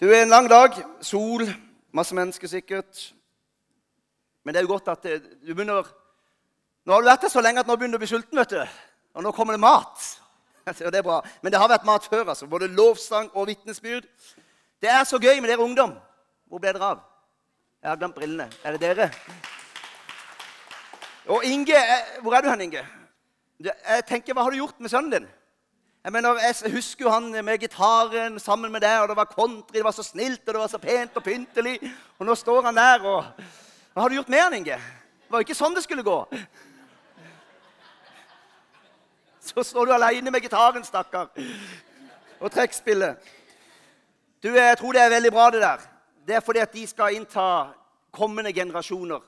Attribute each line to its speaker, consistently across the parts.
Speaker 1: Du er en lang dag. Sol. Masse mennesker sikkert. Men det er jo godt at du begynner Nå har du vært her så lenge at nå begynner du å bli sulten. vet du. Og nå kommer det mat. Og det er bra. Men det har vært mat før. altså. Både lovsang og vitnesbyrd. Det er så gøy med dere ungdom. Hvor ble dere av? Jeg har glemt brillene. Er det dere? Og Inge, eh, Hvor er du hen, Inge? Jeg tenker, Hva har du gjort med sønnen din? Jeg mener, jeg husker jo han med gitaren sammen med deg, og det var country, det var så snilt og det var så pent og pyntelig. Og nå står han der, og Hva har du gjort med han, Inge? Det var jo ikke sånn det skulle gå. Så står du aleine med gitaren, stakkar, og trekkspillet. Du, jeg tror det er veldig bra, det der. Det er fordi at de skal innta kommende generasjoner.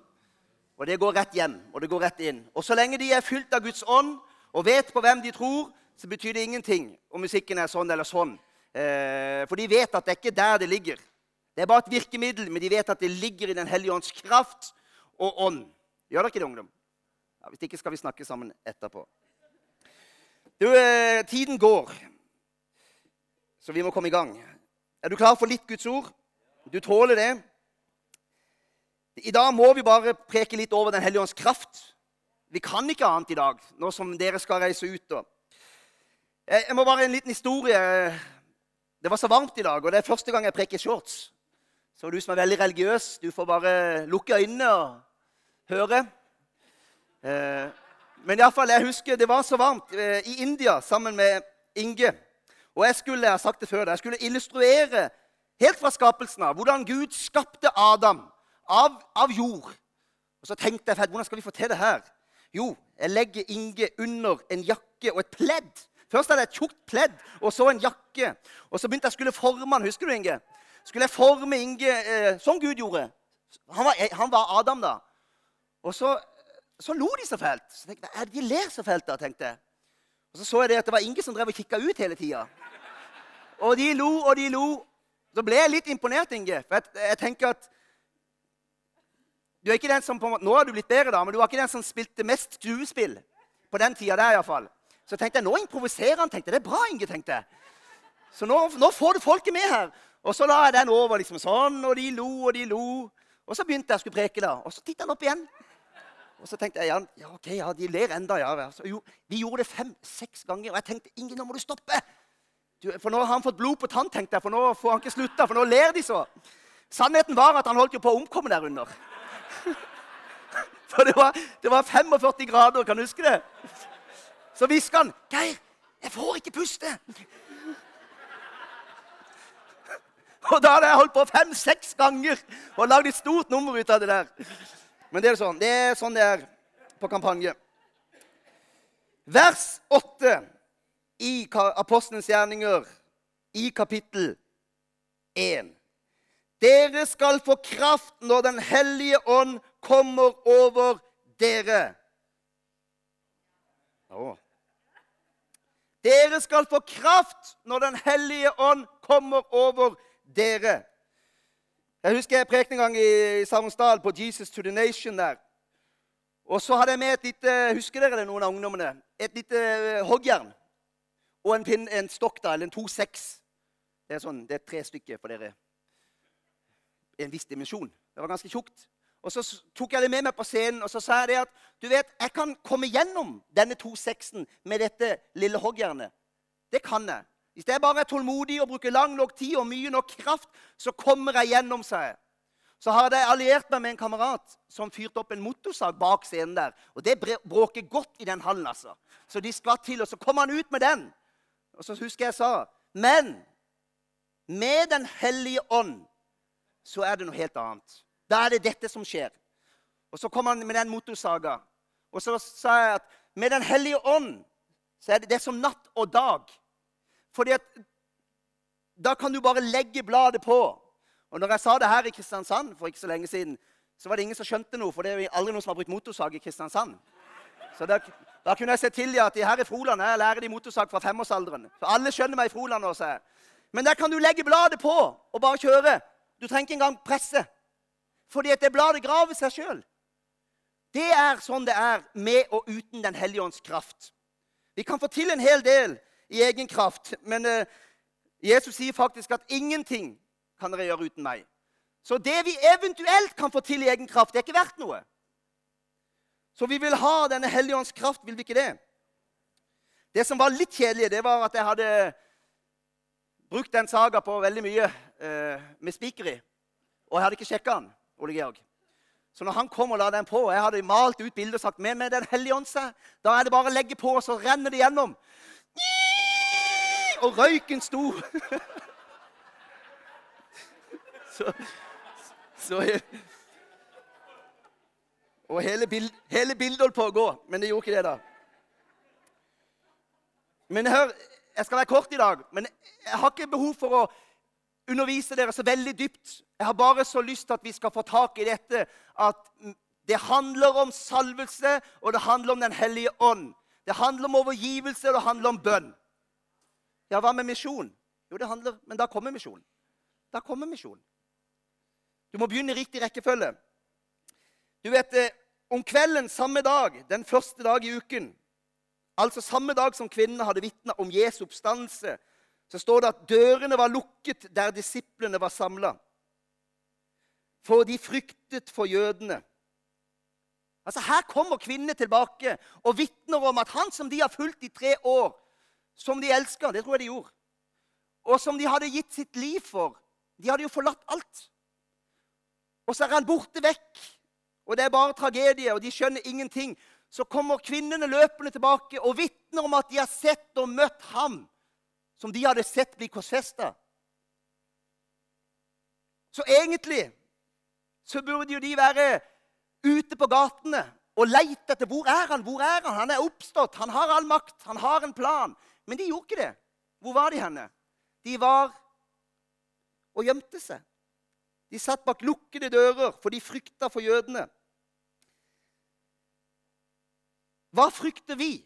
Speaker 1: Og det går rett hjem, og det går rett inn. Og så lenge de er fylt av Guds ånd og vet på hvem de tror, så betyr det ingenting om musikken er sånn eller sånn. Eh, for de vet at det er ikke der det ligger. Det er bare et virkemiddel, men de vet at det ligger i Den hellige ånds kraft og ånd. Gjør dere ikke det, ungdom? Ja, hvis ikke skal vi snakke sammen etterpå. Du, eh, tiden går, så vi må komme i gang. Er du klar for litt Guds ord? Du tåler det? I dag må vi bare preke litt over Den hellige ånds kraft. Vi kan ikke annet i dag, nå som dere skal reise ut. Og. Jeg jeg må bare en liten historie. Det var så varmt i dag, og det er første gang jeg preker shorts. Så du som er veldig religiøs, du får bare lukke øynene og høre. Eh, men iallfall, jeg husker det var så varmt eh, i India sammen med Inge. Og jeg skulle jeg har sagt det før, jeg skulle illustrere helt fra skapelsen av hvordan Gud skapte Adam av, av jord. Og så tenkte jeg hvordan skal vi få til det her? Jo, jeg legger Inge under en jakke og et pledd. Først hadde jeg et tjukt pledd, og så en jakke. Og så begynte jeg skulle forme han. Husker du, Inge? Skulle jeg forme Inge eh, som Gud gjorde? Han var, han var Adam, da. Og så, så lo de så fælt. Så tenkte jeg, de ler så fælt da? tenkte jeg. Og så så jeg det at det var Inge som drev og kikka ut hele tida. Og de lo og de lo. Så ble jeg litt imponert, Inge. For jeg, jeg tenker at du er ikke den som på en måte, Nå har du blitt bedre, da, men du var ikke den som spilte mest duespill. På den tida der, iallfall. Så tenkte jeg, nå improviserer han. tenkte. Det er bra, Inge. tenkte jeg. Så nå, nå får du folket med her. Og så la jeg den over liksom sånn, og de lo og de lo. Og så begynte jeg å skulle preke, da. Og så titta han opp igjen. Og så tenkte jeg ja, ja, ok, ja, de ler enda, ja. Så, jo, vi gjorde det fem-seks ganger, og jeg tenkte Inge, nå må du stoppe. Du, for nå har han fått blod på tann, tenkte jeg, for nå får han ikke slutta. For nå ler de så. Sannheten var at han holdt jo på å omkomme der under. For det var, det var 45 grader, kan du huske det? Så hvisker han 'Geir, jeg får ikke puste'. Og da hadde jeg holdt på fem-seks ganger og lagd et stort nummer ut av det der. Men det er sånn det er, sånn det er på kampanje. Vers 8 i Apostelens gjerninger i kapittel 1. Dere skal få kraft når Den hellige ånd kommer over dere. Å. Dere skal få kraft når Den hellige ånd kommer over dere. Jeg husker jeg prekte en gang i Savnsdal på Jesus to the Nation der. Og så hadde jeg med et lite Husker dere det, noen av ungdommene? Et lite hoggjern. Og en, pin, en stokk, da, eller en 2-6. Det er sånn, det er tre stykker for dere. En viss dimensjon. Det var ganske tjukt. Og så tok jeg det med meg på scenen og så sa jeg det at du vet, jeg kan komme gjennom denne 2-6-en med dette lille hoggjernet. Det kan jeg. Hvis jeg bare er tålmodig og bruker lang nok tid og mye nok kraft, så kommer jeg gjennom, sa jeg. Så hadde jeg alliert meg med en kamerat som fyrte opp en motorsag bak scenen der. Og det bråker godt i den hallen, altså. Så de skvatt til, og så kom han ut med den. Og så husker jeg sa Men med Den hellige ånd så er det noe helt annet. Da er det dette som skjer. Og så kom han med den motorsaga. Og så sa jeg at med Den hellige ånd så er det, det er som natt og dag. Fordi at da kan du bare legge bladet på. Og når jeg sa det her i Kristiansand for ikke så lenge siden, så var det ingen som skjønte noe, for det er aldri noen som har brukt motorsag i Kristiansand. Så da, da kunne jeg se til ja, at de her i Froland jeg lærer de motorsag fra femårsalderen. Så alle skjønner meg i Froland nå. Men der kan du legge bladet på og bare kjøre. Du trenger ikke engang presse. Fordi at det bladet graver seg sjøl. Det er sånn det er med og uten Den hellige ånds kraft. Vi kan få til en hel del i egen kraft, men uh, Jesus sier faktisk at ingenting kan dere gjøre uten meg. Så det vi eventuelt kan få til i egen kraft, det er ikke verdt noe. Så vi vil ha denne hellige ånds kraft, vil vi ikke det? Det som var litt kjedelig, det var at jeg hadde brukt den saga på veldig mye eh, med spiker i. Og jeg hadde ikke sjekka den. Ole Georg. Så når han kom og la den på, og jeg hadde malt ut bildet og sagt med Den hellige ånd da er det bare å legge på, og så renner det gjennom. Og røyken sto. så, så Og hele, bild, hele bildet holdt på å gå, men det gjorde ikke det, da. Men hør, jeg skal være kort i dag, men jeg har ikke behov for å undervise dere så veldig dypt. Jeg har bare så lyst til at vi skal få tak i dette at det handler om salvelse, og det handler om Den hellige ånd. Det handler om overgivelse, og det handler om bønn. Ja, hva med misjon? Jo, det handler Men da kommer misjon. Da kommer misjon. Du må begynne i riktig rekkefølge. Du vet, eh, Om kvelden samme dag, den første dag i uken, altså samme dag som kvinnene hadde vitna om Jesu oppstandelse, så står det at dørene var lukket der disiplene var samla. For de fryktet for jødene. Altså Her kommer kvinnene tilbake og vitner om at han som de har fulgt i tre år, som de elsker, det tror jeg de gjorde, og som de hadde gitt sitt liv for De hadde jo forlatt alt. Og så er han borte vekk, og det er bare tragedie, og de skjønner ingenting. Så kommer kvinnene løpende tilbake og vitner om at de har sett og møtt ham som de hadde sett bli korsfesta. Så egentlig så burde jo de være ute på gatene og leite etter hvor er han Hvor er han? Han er oppstått, han har all makt, han har en plan. Men de gjorde ikke det. Hvor var de henne? De var og gjemte seg. De satt bak lukkede dører, for de frykta for jødene. Hva frykter vi?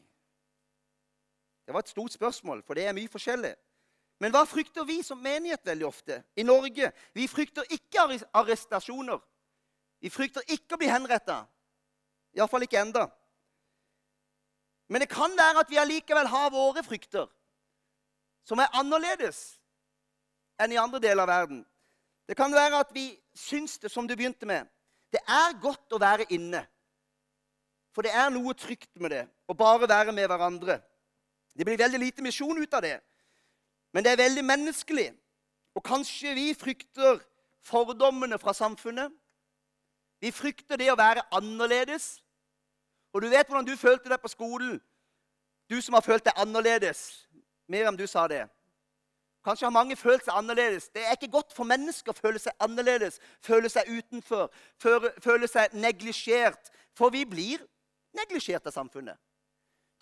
Speaker 1: Det var et stort spørsmål, for det er mye forskjellig. Men hva frykter vi som menighet veldig ofte i Norge? Vi frykter ikke arrestasjoner. Vi frykter ikke å bli henretta. Iallfall ikke enda. Men det kan være at vi allikevel har våre frykter, som er annerledes enn i andre deler av verden. Det kan være at vi syns det, som du begynte med, det er godt å være inne. For det er noe trygt med det, å bare være med hverandre. Det blir veldig lite misjon ut av det. Men det er veldig menneskelig. Og kanskje vi frykter fordommene fra samfunnet. Vi frykter det å være annerledes. Og du vet hvordan du følte deg på skolen, du som har følt deg annerledes. Miriam, du sa det. Kanskje har mange følt seg annerledes. Det er ikke godt for mennesker å føle seg annerledes, føle seg utenfor, føle seg neglisjert. For vi blir neglisjert av samfunnet.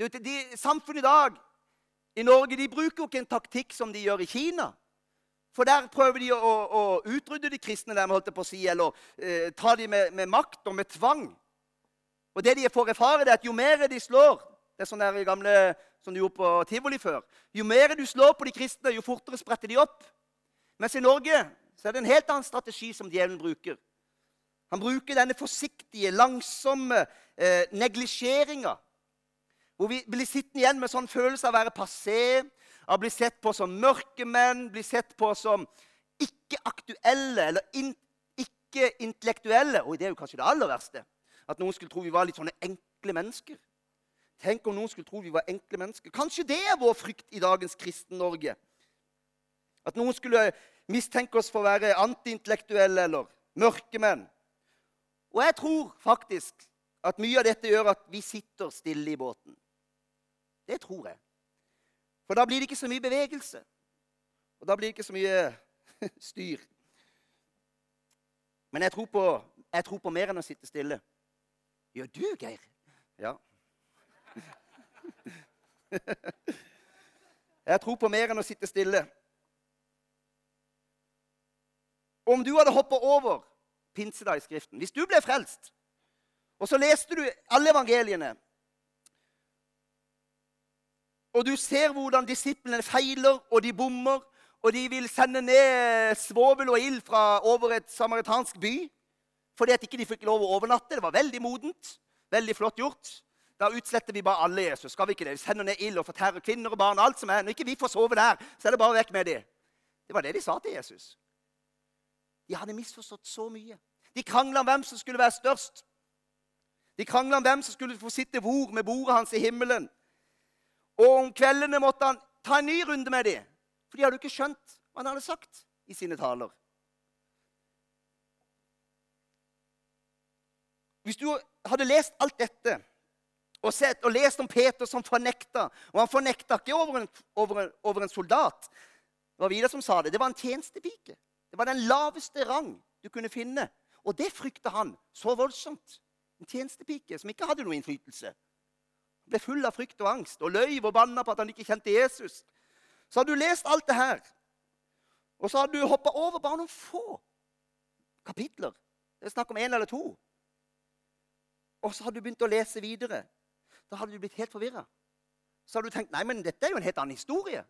Speaker 1: Du vet, de, Samfunnet i dag i Norge de bruker jo ikke en taktikk som de gjør i Kina. For der prøver de å, å utrydde de kristne der, holdt på å si, eller eh, ta dem med, med, makt og med tvang. Og det de får erfare, det er at jo mer de slår Det er sånn der gamle som de gjorde på tivoli før. Jo mer du slår på de kristne, jo fortere spretter de opp. Mens i Norge så er det en helt annen strategi som djevelen bruker. Han bruker denne forsiktige, langsomme eh, neglisjeringa hvor vi blir sittende igjen med sånn følelse av å være passé, av å bli sett på som mørkemenn, bli sett på som ikke-aktuelle eller in, ikke-intellektuelle. Og det er jo kanskje det aller verste. At noen skulle tro vi var litt sånne enkle mennesker. Tenk om noen skulle tro vi var enkle mennesker. Kanskje det er vår frykt i dagens Kristen-Norge. At noen skulle mistenke oss for å være antiintellektuelle eller mørkemenn. Og jeg tror faktisk at mye av dette gjør at vi sitter stille i båten. Det tror jeg. For da blir det ikke så mye bevegelse. Og da blir det ikke så mye styr. Men jeg tror, på, jeg tror på mer enn å sitte stille. Gjør du, Geir? Ja. Jeg tror på mer enn å sitte stille. Om du hadde hoppa over pinsedag i Skriften Hvis du ble frelst, og så leste du alle evangeliene og du ser hvordan disiplene feiler, og de bommer. Og de vil sende ned svovel og ild fra over et samaritansk by fordi at ikke de fikk lov å overnatte. Det var veldig modent. Veldig flott gjort. Da utsletter vi bare alle Jesus. skal Vi ikke det? Vi sender ned ild og fortærer kvinner og barn. alt som er. Når ikke vi får sove der, så er det bare vekk med dem. Det var det de sa til Jesus. De hadde misforstått så mye. De krangla om hvem som skulle være størst. De krangla om hvem som skulle få sitte hvor med bordet hans i himmelen. Og om kveldene måtte han ta en ny runde med dem, for de hadde jo ikke skjønt hva han hadde sagt i sine taler. Hvis du hadde lest alt dette og, sett, og lest om Peter som fornekta Og han fornekta ikke over en, over, en, over en, soldat. Det var Vidar som sa det. Det var en tjenestepike. Det var den laveste rang du kunne finne. Og det frykta han så voldsomt. En tjenestepike som ikke hadde noe innflytelse. Ble full av frykt og angst og løy og banna på at han ikke kjente Jesus. Så hadde du lest alt det her, og så hadde du hoppa over bare noen få kapitler. Det er snakk om én eller to. Og så hadde du begynt å lese videre. Da hadde du blitt helt forvirra. Så hadde du tenkt nei, men dette er jo en helt annen historie.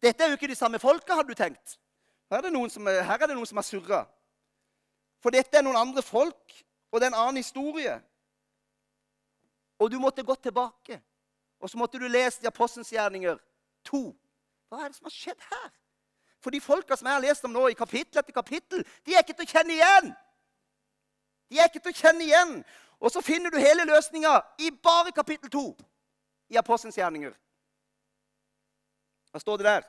Speaker 1: Dette er jo ikke de samme folka, hadde du tenkt. Her er det noen som, her er det noen som har surra. For dette er noen andre folk, og det er en annen historie. Og du måtte gå tilbake. Og så måtte du lese Apostelens gjerninger 2. Hva er det som har skjedd her? For de folka som jeg har lest om nå, i kapittel etter kapittel, de er ikke til å kjenne igjen. De er ikke til å kjenne igjen. Og så finner du hele løsninga i bare kapittel 2 i Apostelens gjerninger. Hva står det der?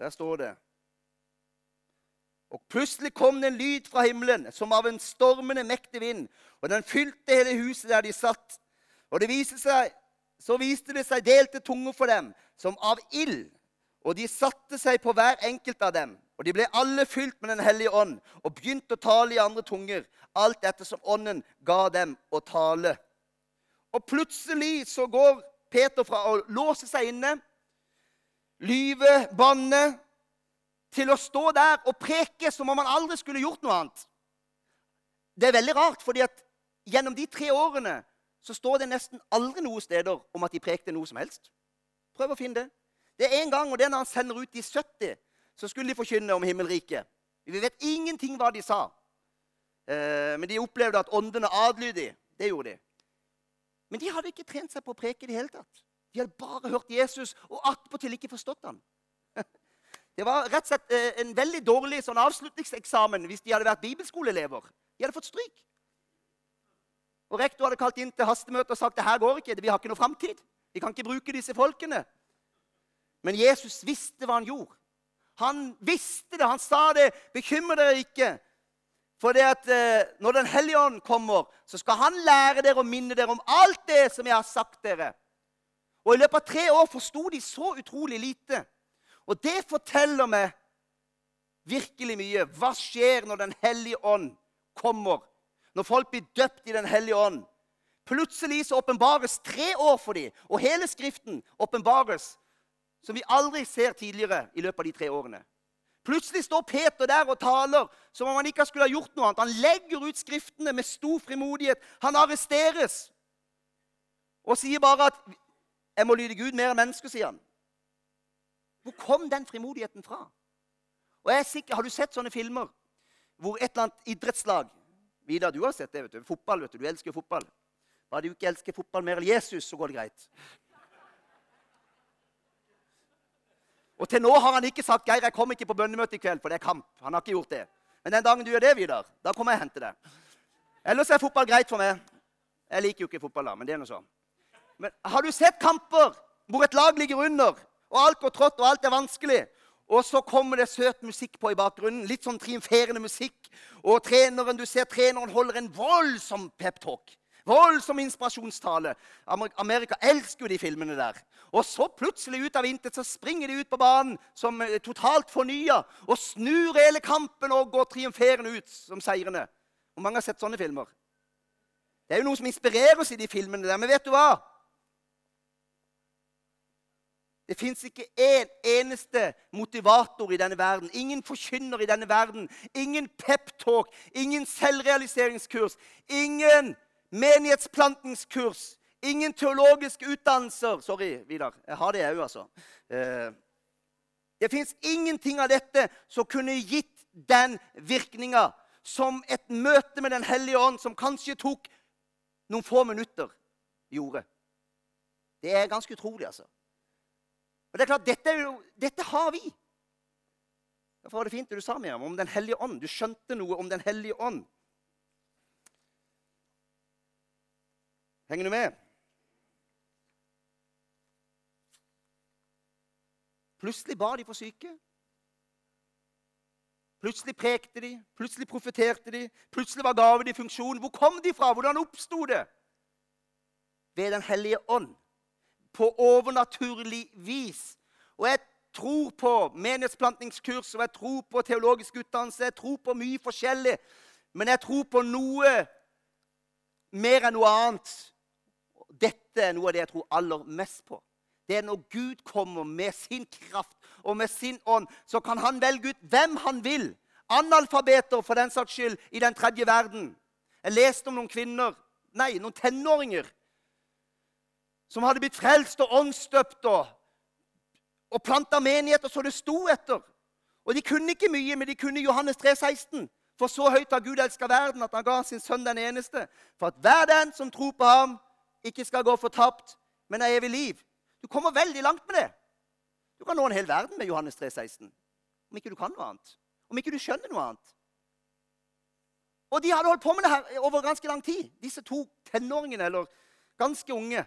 Speaker 1: Der står det og plutselig kom det en lyd fra himmelen som av en stormende mektig vind, og den fylte hele huset der de satt. Og viste seg, så viste det seg delte tunger for dem, som av ild, og de satte seg på hver enkelt av dem. Og de ble alle fylt med Den hellige ånd og begynte å tale i andre tunger, alt etter som ånden ga dem å tale. Og plutselig så går Peter fra å låse seg inne, lyve, banne til å stå der og preke som om han aldri skulle gjort noe annet. Det er veldig rart, fordi at gjennom de tre årene så står det nesten aldri noe steder om at de prekte noe som helst. Prøv å finne det. Det er en gang, og det er når han sender ut de 70, så skulle de forkynne om himmelriket. Vi vet ingenting hva de sa. Eh, men de opplevde at åndene adlydig. Det gjorde de. Men de hadde ikke trent seg på å preke i det hele tatt. De hadde bare hørt Jesus og attpåtil ikke forstått ham. Det var rett og slett eh, en veldig dårlig sånn avslutningseksamen hvis de hadde vært bibelskoleelever. De hadde fått stryk. Og Rektor hadde kalt inn til hastemøte og sagt det her går ikke, vi har ikke noe framtid. Vi kan ikke bruke disse folkene. Men Jesus visste hva han gjorde. Han visste det, han sa det. Bekymre dere ikke. For det at eh, når Den hellige ånd kommer, så skal han lære dere og minne dere om alt det som jeg har sagt dere. Og I løpet av tre år forsto de så utrolig lite. Og det forteller meg virkelig mye. Hva skjer når Den hellige ånd kommer? Når folk blir døpt i Den hellige ånd? Plutselig så åpenbares tre år for dem, og hele Skriften åpenbares som vi aldri ser tidligere i løpet av de tre årene. Plutselig står Peter der og taler som om han ikke skulle ha gjort noe annet. Han legger ut Skriftene med stor frimodighet. Han arresteres og sier bare at 'Jeg må lyde Gud mer enn mennesker', sier han. Hvor kom den frimodigheten fra? Og jeg er sikker, Har du sett sånne filmer hvor et eller annet idrettslag Vidar, du har sett det. vet du. Fotball. vet Du Du elsker fotball. Bare du ikke elsker fotball mer enn Jesus, så går det greit. Og til nå har han ikke sagt 'Geir, jeg kommer ikke på bønnemøte i kveld, for det er kamp'. Han har ikke gjort det. Men den dagen du gjør det, Vidar, da kommer jeg og henter deg. Ellers er fotball greit for meg. Jeg liker jo ikke fotball, da, men det er noe sånn. Men har du sett kamper hvor et lag ligger under, og alt går trått, og alt er vanskelig. Og så kommer det søt musikk på i bakgrunnen. Litt sånn triumferende musikk. Og treneren, du ser treneren holder en voldsom peptalk. Voldsom inspirasjonstale. Amerika elsker jo de filmene der. Og så plutselig ut av intet så springer de ut på banen som eh, totalt fornya og snur hele kampen og går triumferende ut som seirende. Hvor mange har sett sånne filmer? Det er jo noe som inspirerer oss i de filmene der. Men vet du hva? Det fins ikke én eneste motivator i denne verden. Ingen forkynner i denne verden. Ingen peptalk, ingen selvrealiseringskurs, ingen menighetsplantingskurs, ingen teologiske utdannelser. Sorry, Vidar. Jeg har det jeg òg, altså. Eh, det fins ingenting av dette som kunne gitt den virkninga som et møte med Den hellige ånd, som kanskje tok noen få minutter, gjorde. Det er ganske utrolig, altså. Og det er klart, dette, jo, dette har vi. Derfor var det fint det du sa, Miriam, om Den hellige ånd. Du skjønte noe om Den hellige ånd. Henger du med? Plutselig ba de for syke. Plutselig prekte de, plutselig profeterte de, plutselig var gaven i funksjon. Hvor kom de fra? Hvordan oppsto det? Ved Den hellige ånd. På overnaturlig vis. Og jeg tror på menighetsplantingskurs og jeg tror på teologisk utdannelse. Jeg tror på mye forskjellig. Men jeg tror på noe mer enn noe annet. Dette er noe av det jeg tror aller mest på. Det er når Gud kommer med sin kraft og med sin ånd, så kan han velge ut hvem han vil. Analfabeter, for den saks skyld, i den tredje verden. Jeg leste om noen kvinner, nei, noen tenåringer som hadde blitt frelst og åndsdøpt og, og planta menigheter så det sto etter. Og De kunne ikke mye, men de kunne Johannes 3, 16. For så høyt har Gud elska verden at han ga sin sønn den eneste. For at hver den som tror på ham, ikke skal gå fortapt, men har evig liv. Du kommer veldig langt med det. Du kan nå en hel verden med Johannes 3, 16. Om ikke du kan noe annet. Om ikke du skjønner noe annet. Og de hadde holdt på med det her over ganske lang tid, disse to tenåringene, eller ganske unge.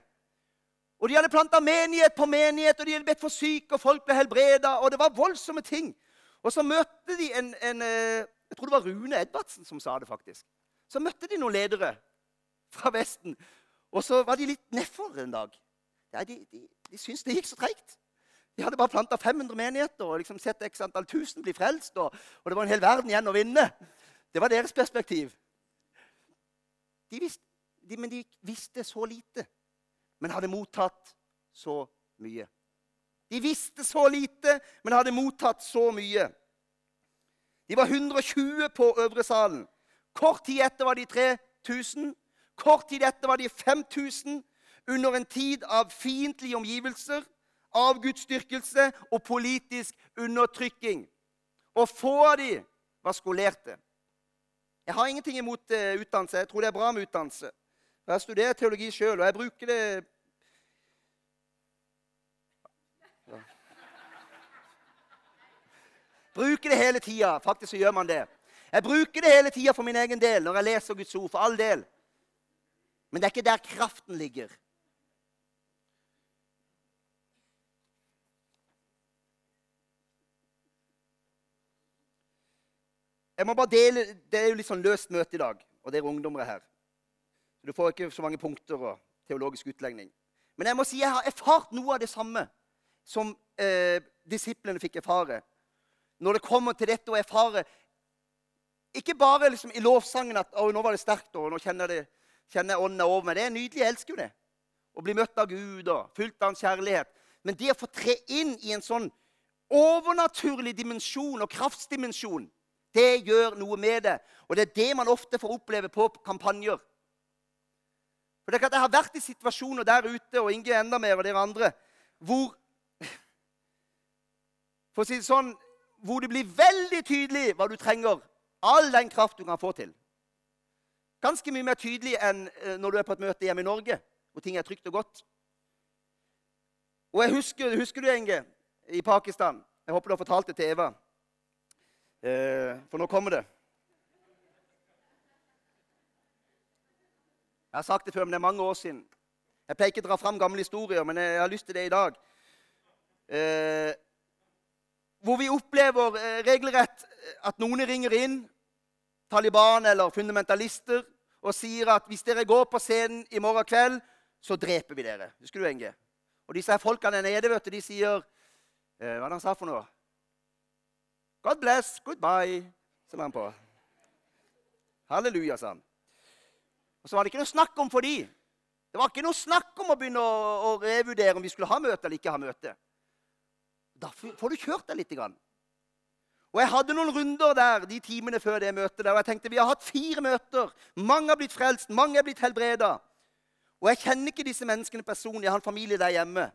Speaker 1: Og De hadde planta menighet på menighet, og de hadde bedt for syke, og folk ble helbreda. Og det var voldsomme ting. Og så møtte de en, en, eh, Jeg tror det var Rune Edvardsen som sa det, faktisk. Så møtte de noen ledere fra Vesten. Og så var de litt nedfor en dag. Ja, de, de, de syntes det gikk så treigt. De hadde bare planta 500 menigheter og liksom sett x antall tusen bli frelst. Og, og, det var en hel verden igjen å vinne. Det var deres perspektiv. De visste, de, men de visste så lite men hadde mottatt så mye. De visste så lite, men hadde mottatt så mye. De var 120 på øvre salen. Kort tid etter var de 3000. Kort tid etter var de 5000 under en tid av fiendtlige omgivelser, avgudsdyrkelse og politisk undertrykking. Og få av de var skolerte. Jeg har ingenting imot uh, utdannelse. Jeg tror det er bra med utdannelse. Jeg studerer teologi sjøl, og jeg bruker det Bruker det hele tida. Faktisk så gjør man det. Jeg bruker det hele tida for min egen del når jeg leser Guds ord. For all del. Men det er ikke der kraften ligger. Jeg må bare dele, Det er jo litt sånn løst møte i dag, og ungdommer er her. Så Du får ikke så mange punkter og teologisk utlegning. Men jeg må si jeg har erfart noe av det samme som eh, disiplene fikk erfare når det kommer til dette å erfare Ikke bare liksom i lovsangen at å, nå var det sterkt, og nå kjenner, det, kjenner jeg ånden over meg. Det er nydelig. Jeg elsker jo det. Å bli møtt av Gud og fylt av hans kjærlighet. Men det å få tre inn i en sånn overnaturlig dimensjon og kraftsdimensjon, det gjør noe med det. Og det er det man ofte får oppleve på kampanjer. For det er at Jeg har vært i situasjoner der ute, og Inge enda mer, og dere andre, hvor For å si det sånn hvor det blir veldig tydelig hva du trenger. All den kraft du kan få til. Ganske mye mer tydelig enn eh, når du er på et møte hjemme i Norge, hvor ting er trygt og godt. Og jeg husker, husker du, Inge, i Pakistan? Jeg håper du har fortalt det til Eva. Eh, for nå kommer det. Jeg har sagt det før, men det er mange år siden. Jeg pleier ikke å dra fram gamle historier, men jeg har lyst til det i dag. Eh, hvor vi opplever eh, regelrett eh, at noen ringer inn, Taliban eller fundamentalister, og sier at hvis dere går på scenen i morgen kveld, så dreper vi dere. Husker du, Enge? Og disse her folkene nede vet du, de sier eh, Hva er det han sa for noe? God bless, goodbye, sa han på. Halleluja, sa han. Og så var det ikke noe snakk om for de. Det var ikke noe snakk om å begynne å, å revurdere om vi skulle ha møte eller ikke ha møte. Da får du kjørt deg litt. Og Jeg hadde noen runder der de timene før det møtet. der, og jeg tenkte Vi har hatt fire møter. Mange har blitt frelst, mange er blitt helbreda. Og jeg kjenner ikke disse menneskene personlig. Jeg har en familie der hjemme.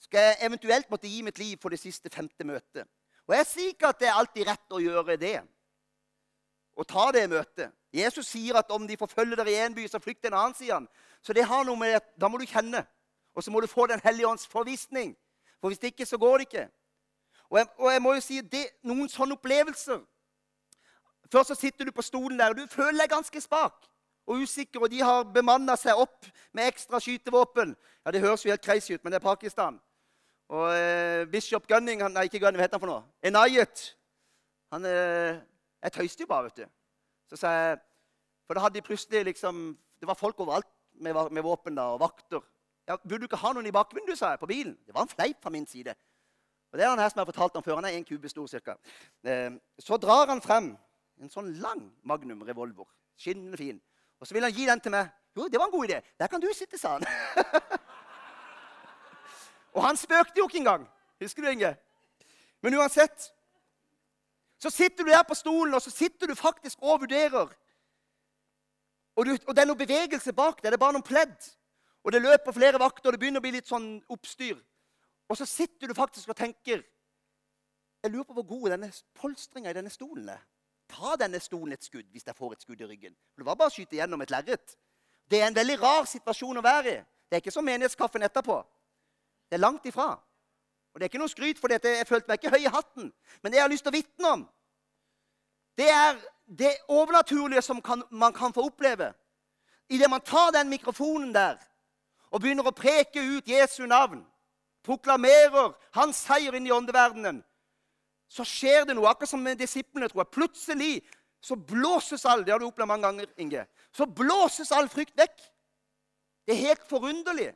Speaker 1: Skal jeg eventuelt måtte gi mitt liv for det siste femte møtet? Og Jeg sier ikke at det er alltid rett å gjøre det. Å ta det møtet. Jesus sier at om de forfølger dere i én by, så flykt en annen, sier han. Så det har noe med at da må du kjenne. Og så må du få Den hellige ånds forvisning. For hvis det ikke, så går det ikke. Og jeg, og jeg må jo si det, noen sånne opplevelser Først så sitter du på stolen der, og du føler deg ganske spak og usikker, og de har bemanna seg opp med ekstra skytevåpen. Ja, Det høres jo helt crazy ut, men det er Pakistan. Og eh, Bishop Gunning han, Nei, ikke Gunning, hva heter han for noe? Enayet. Han eh, Jeg tøyste jo bare, vet du. Så sa jeg For da hadde de plutselig liksom Det var folk overalt med, med våpen da, og vakter. Ja, 'Burde du ikke ha noen i bakvinduet?' sa jeg på bilen. Det var en fleip fra min side. Og det er han her som jeg har fortalt om før. Han er en kube stor cirka. Eh, så drar han frem en sånn lang Magnum revolver. Skinnende fin. Og så vil han gi den til meg. Jo, det var en god idé. Der kan du sitte, sa han. og han spøkte jo ikke engang. Husker du, Inge? Men uansett så sitter du der på stolen, og så sitter du faktisk og vurderer. Og, du, og det er noe bevegelse bak deg. Det er bare noen pledd. Og det løper flere vakter, og det begynner å bli litt sånn oppstyr. Og så sitter du faktisk og tenker Jeg lurer på hvor god denne polstringa i denne stolen er. Ta denne stolen et skudd hvis jeg får et skudd i ryggen. For Det var bare å skyte gjennom et lerret. Det er en veldig rar situasjon å være i. Det er ikke som menighetskaffen etterpå. Det er langt ifra. Og det er ikke noe skryt for dette. Jeg følte meg ikke høy i hatten. Men det jeg har lyst til å vitne om, det er det overnaturlige som kan, man kan få oppleve. Idet man tar den mikrofonen der og begynner å preke ut Jesu navn, proklamerer hans seier inn i åndeverdenen, så skjer det noe. Akkurat som med disiplene. tror jeg. Plutselig så blåses all det har du opplevd mange ganger, Inge, så blåses all frykt vekk. Det er helt forunderlig.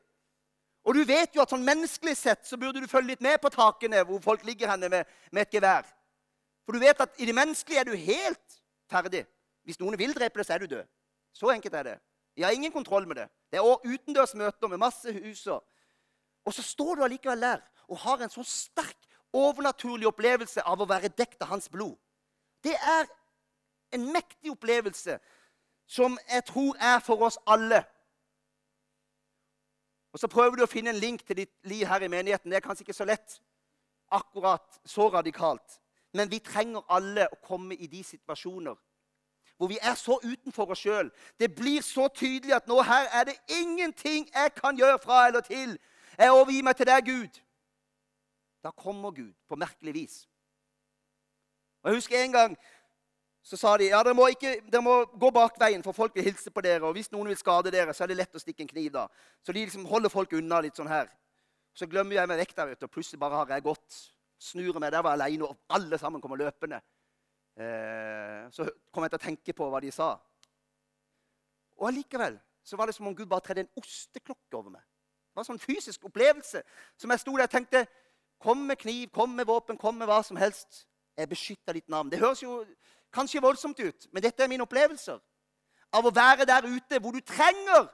Speaker 1: Og du vet jo at sånn menneskelig sett så burde du følge litt med på takene hvor folk ligger henne med, med et gevær. For du vet at i det menneskelige er du helt ferdig. Hvis noen vil drepe deg, så er du død. Så enkelt er det. Jeg har ingen kontroll med det. Det er utendørs møter med masse huser. Og så står du allikevel der og har en så sterk, overnaturlig opplevelse av å være dekt av hans blod. Det er en mektig opplevelse som jeg tror er for oss alle. Og Så prøver du å finne en link til ditt liv her i menigheten. Det er kanskje ikke så lett. Akkurat så radikalt. Men vi trenger alle å komme i de situasjoner hvor vi er så utenfor oss sjøl. Det blir så tydelig at nå her er det ingenting jeg kan gjøre fra eller til. Jeg overgir meg til deg, Gud. Da kommer Gud på merkelig vis. Og Jeg husker en gang så sa de ja, dere må, ikke, dere må gå bak veien, for folk vil hilse på dere. Og hvis noen vil skade dere, så er det lett å stikke en kniv. da. Så de liksom holder folk unna litt sånn her. Så glemmer jeg meg vekk der, ute, og plutselig bare har jeg gått. Snur meg, der var jeg alene, og alle sammen kommer løpende. Eh, så kom jeg til å tenke på hva de sa. Og allikevel så var det som om Gud bare tredde en osteklokke over meg. Det var en sånn fysisk opplevelse som jeg sto der og tenkte Kom med kniv, kom med våpen, kom med hva som helst. Jeg beskytter ditt navn. Det høres jo kanskje voldsomt ut, men dette er mine opplevelser. Av å være der ute hvor du trenger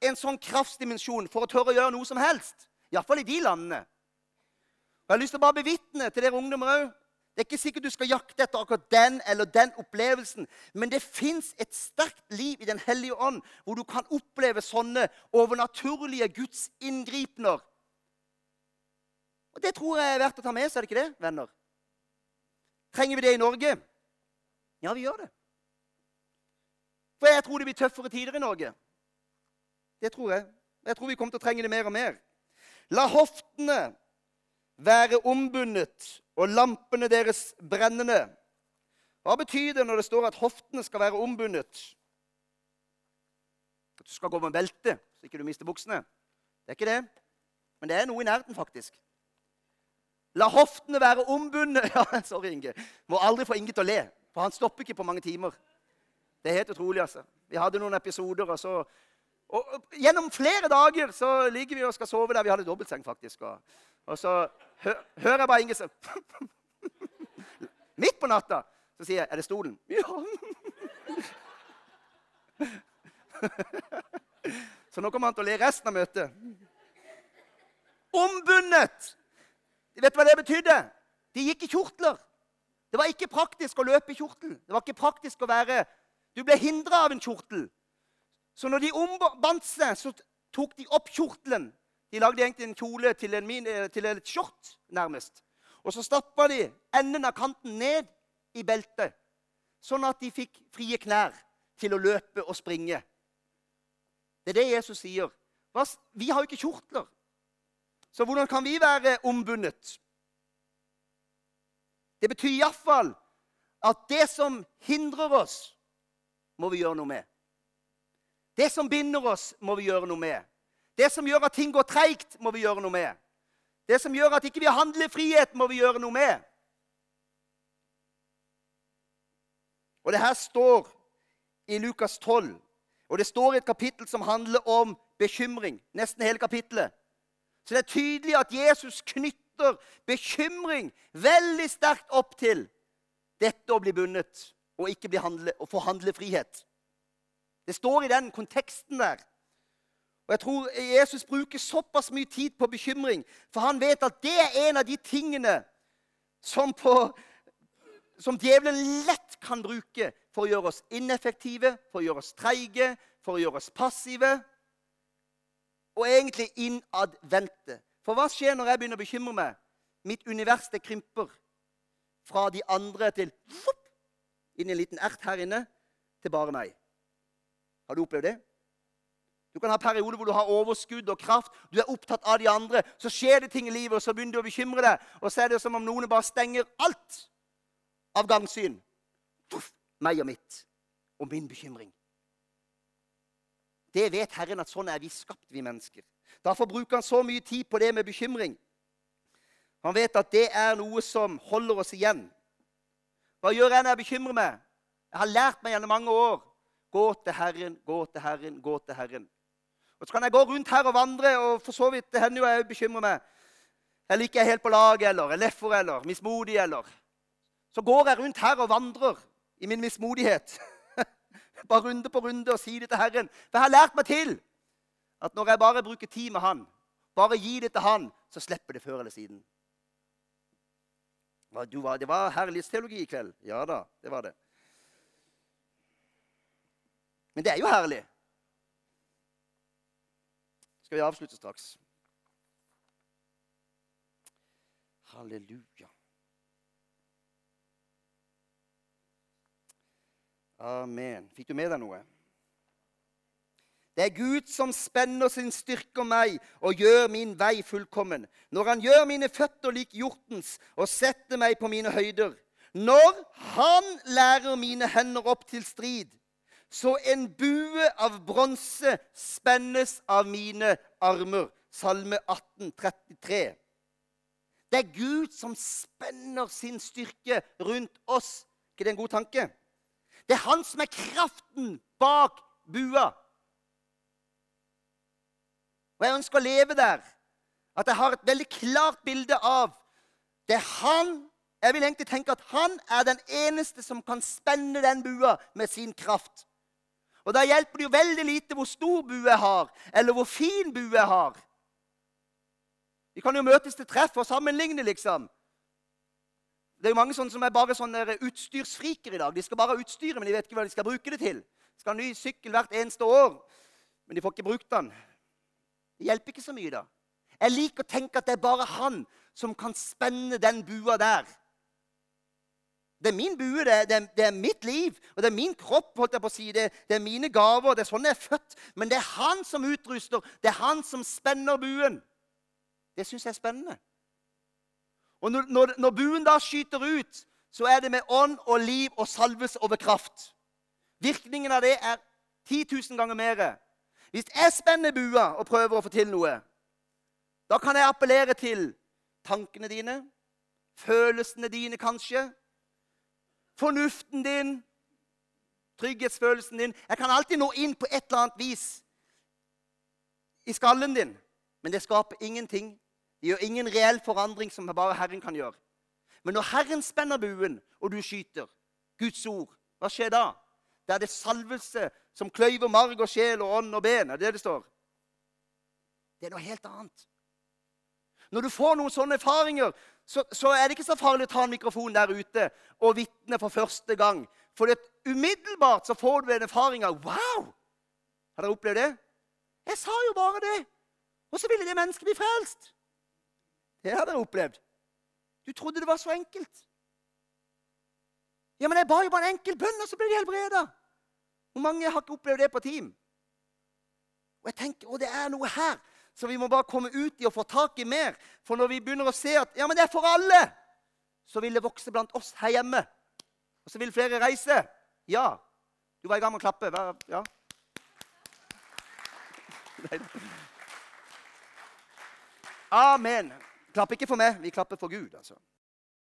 Speaker 1: en sånn kraftsdimensjon for å tørre å gjøre noe som helst. Iallfall i de landene. Og Jeg har lyst til å bare bevitne til dere ungdommer òg det er ikke sikkert du skal jakte etter akkurat den eller den opplevelsen. Men det fins et sterkt liv i Den hellige ånd, hvor du kan oppleve sånne overnaturlige gudsinngripener. Og Det tror jeg er verdt å ta med seg, er det ikke det, venner? Trenger vi det i Norge? Ja, vi gjør det. For jeg tror det blir tøffere tider i Norge. Det tror jeg. Jeg tror vi kommer til å trenge det mer og mer. La hoftene være ombundet og lampene deres brennende. Hva betyr det når det står at hoftene skal være ombundet? At du skal gå med belte så ikke du mister buksene? Det er ikke det. Men det er noe i nærheten, faktisk. La hoftene være ombundet. Ja, sorry, Inge. Må aldri få Inge til å le, for han stopper ikke på mange timer. Det er helt utrolig, altså. Vi hadde noen episoder, og så og, og, Gjennom flere dager så ligger vi og skal sove der. Vi hadde dobbeltseng, faktisk. Og, og så hø, hører jeg bare Inge som Midt på natta så sier jeg 'Er det stolen?' Ja. så nå kommer han til å le resten av møtet. Ombundet! Vet du hva det betydde? De gikk i kjortler. Det var ikke praktisk å løpe i kjortel. Det var ikke praktisk å være Du ble hindra av en kjortel. Så når de ombandt seg, så tok de opp kjortelen de lagde egentlig en kjole til, en min, eh, til et skjort, nærmest. Og så stappa de enden av kanten ned i beltet, sånn at de fikk frie knær til å løpe og springe. Det er det Jesus sier. Vi har jo ikke kjortler. Så hvordan kan vi være ombundet? Det betyr iallfall at det som hindrer oss, må vi gjøre noe med. Det som binder oss, må vi gjøre noe med. Det som gjør at ting går treigt, må vi gjøre noe med. Det som gjør at ikke vi handler frihet, må vi gjøre noe med. Og det her står i Lukas 12, og det står i et kapittel som handler om bekymring. Nesten hele kapittelet. Så det er tydelig at Jesus knytter bekymring veldig sterkt opp til dette å bli bundet og ikke bli handle, og få handlefrihet. Det står i den konteksten der. Og jeg tror Jesus bruker såpass mye tid på bekymring, for han vet at det er en av de tingene som, på, som djevelen lett kan bruke for å gjøre oss ineffektive, for å gjøre oss treige, for å gjøre oss passive. Og egentlig innadvendte. For hva skjer når jeg begynner å bekymre meg? Mitt univers det krymper fra de andre til inn i en liten ert her inne til bare meg. Har du opplevd det? Du kan ha perioder hvor du har overskudd og kraft. Du er opptatt av de andre. Så skjer det ting i livet, og så begynner du å bekymre deg. Og så er det som om noen bare stenger alt av gangsyn. Puff, meg og mitt. Og min bekymring. Det vet Herren at sånn er vi skapt, vi mennesker. Derfor bruker han så mye tid på det med bekymring. Han vet at det er noe som holder oss igjen. Hva gjør jeg når jeg bekymrer meg? Jeg har lært meg gjennom mange år Gå til Herren, gå til Herren, gå til Herren. Og Så kan jeg gå rundt her og vandre, og for så vidt det hender jo jeg bekymrer meg. Eller ikke er helt på lag, eller er leffer, eller mismodig, eller Så går jeg rundt her og vandrer i min mismodighet. bare runde på runde og si det til Herren. For jeg har lært meg til at når jeg bare bruker tid med Han, bare gi det til Han, så slipper det før eller siden. Det var herlighetsteologi i kveld. Ja da, det var det. Men det er jo herlig. Skal vi avslutte straks? Halleluja. Amen. Fikk du med deg noe? Det er Gud som spenner sin styrke om meg og gjør min vei fullkommen. Når han gjør mine føtter lik hjortens og setter meg på mine høyder. Når han lærer mine hender opp til strid så en bue av bronse spennes av mine armer. Salme 18, 33. Det er Gud som spenner sin styrke rundt oss. ikke det en god tanke? Det er han som er kraften bak bua. Og jeg ønsker å leve der. At jeg har et veldig klart bilde av det er han Jeg vil egentlig tenke at han er den eneste som kan spenne den bua med sin kraft. Og Da hjelper det jo veldig lite hvor stor bue jeg har, eller hvor fin bue jeg har. Vi kan jo møtes til treff og sammenligne, liksom. Det er jo Mange som er bare sånne utstyrsfriker i dag. De skal bare ha utstyret, men de vet ikke hva de skal bruke det til. De skal ha ny sykkel hvert eneste år, men de får ikke brukt den. Det hjelper ikke så mye, da. Jeg liker å tenke at det er bare han som kan spenne den bua der. Det er min bue, det er, det, er, mitt liv, og det er min kropp. holdt jeg på å si, det, det, er mine gaver. Det er sånn jeg er født. Men det er han som utruster. Det er han som spenner buen. Det syns jeg er spennende. Og når, når, når, buen da skyter ut, så er det med ånd og liv og salves over kraft. Virkningen av det er 10 000 ganger mer. Hvis jeg spenner bua og prøver å få til noe, da kan jeg appellere til tankene dine, følelsene dine kanskje fornuften din, trygghetsfølelsen din. Jeg kan alltid nå inn på et eller annet vis i skallen din. Men det skaper ingenting. Det gjør ingen reell forandring som bare Herren kan gjøre. Men når Herren spenner buen, og du skyter Guds ord, hva skjer da? Det er det salvelse som kløyver marg og sjel og ånd og ben. Det Er det det står? Det er noe helt annet. Når du får noen sånne erfaringer, så, så, er det ikke så farlig å ta en mikrofon der ute og vitne for første gang. For umiddelbart så får du en erfaring av Wow! Har dere opplevd det? Jeg sa jo bare det! Og så ville det mennesket bli frelst. Det har dere opplevd. Du trodde det var så enkelt. Ja, men jeg ba jo bare en enkel bønn, og så ble de helbreda. Hvor mange har ikke opplevd det på team? Og jeg tenker, å, det er noe her så vi må bare komme ut i og få tak i mer. For når vi begynner å se at ja, men det er for alle, så vil det vokse blant oss her hjemme. Og så vil flere reise. Ja. Du var i gang med å klappe. Ja. Amen. Klapp ikke for meg, vi klapper for Gud. altså.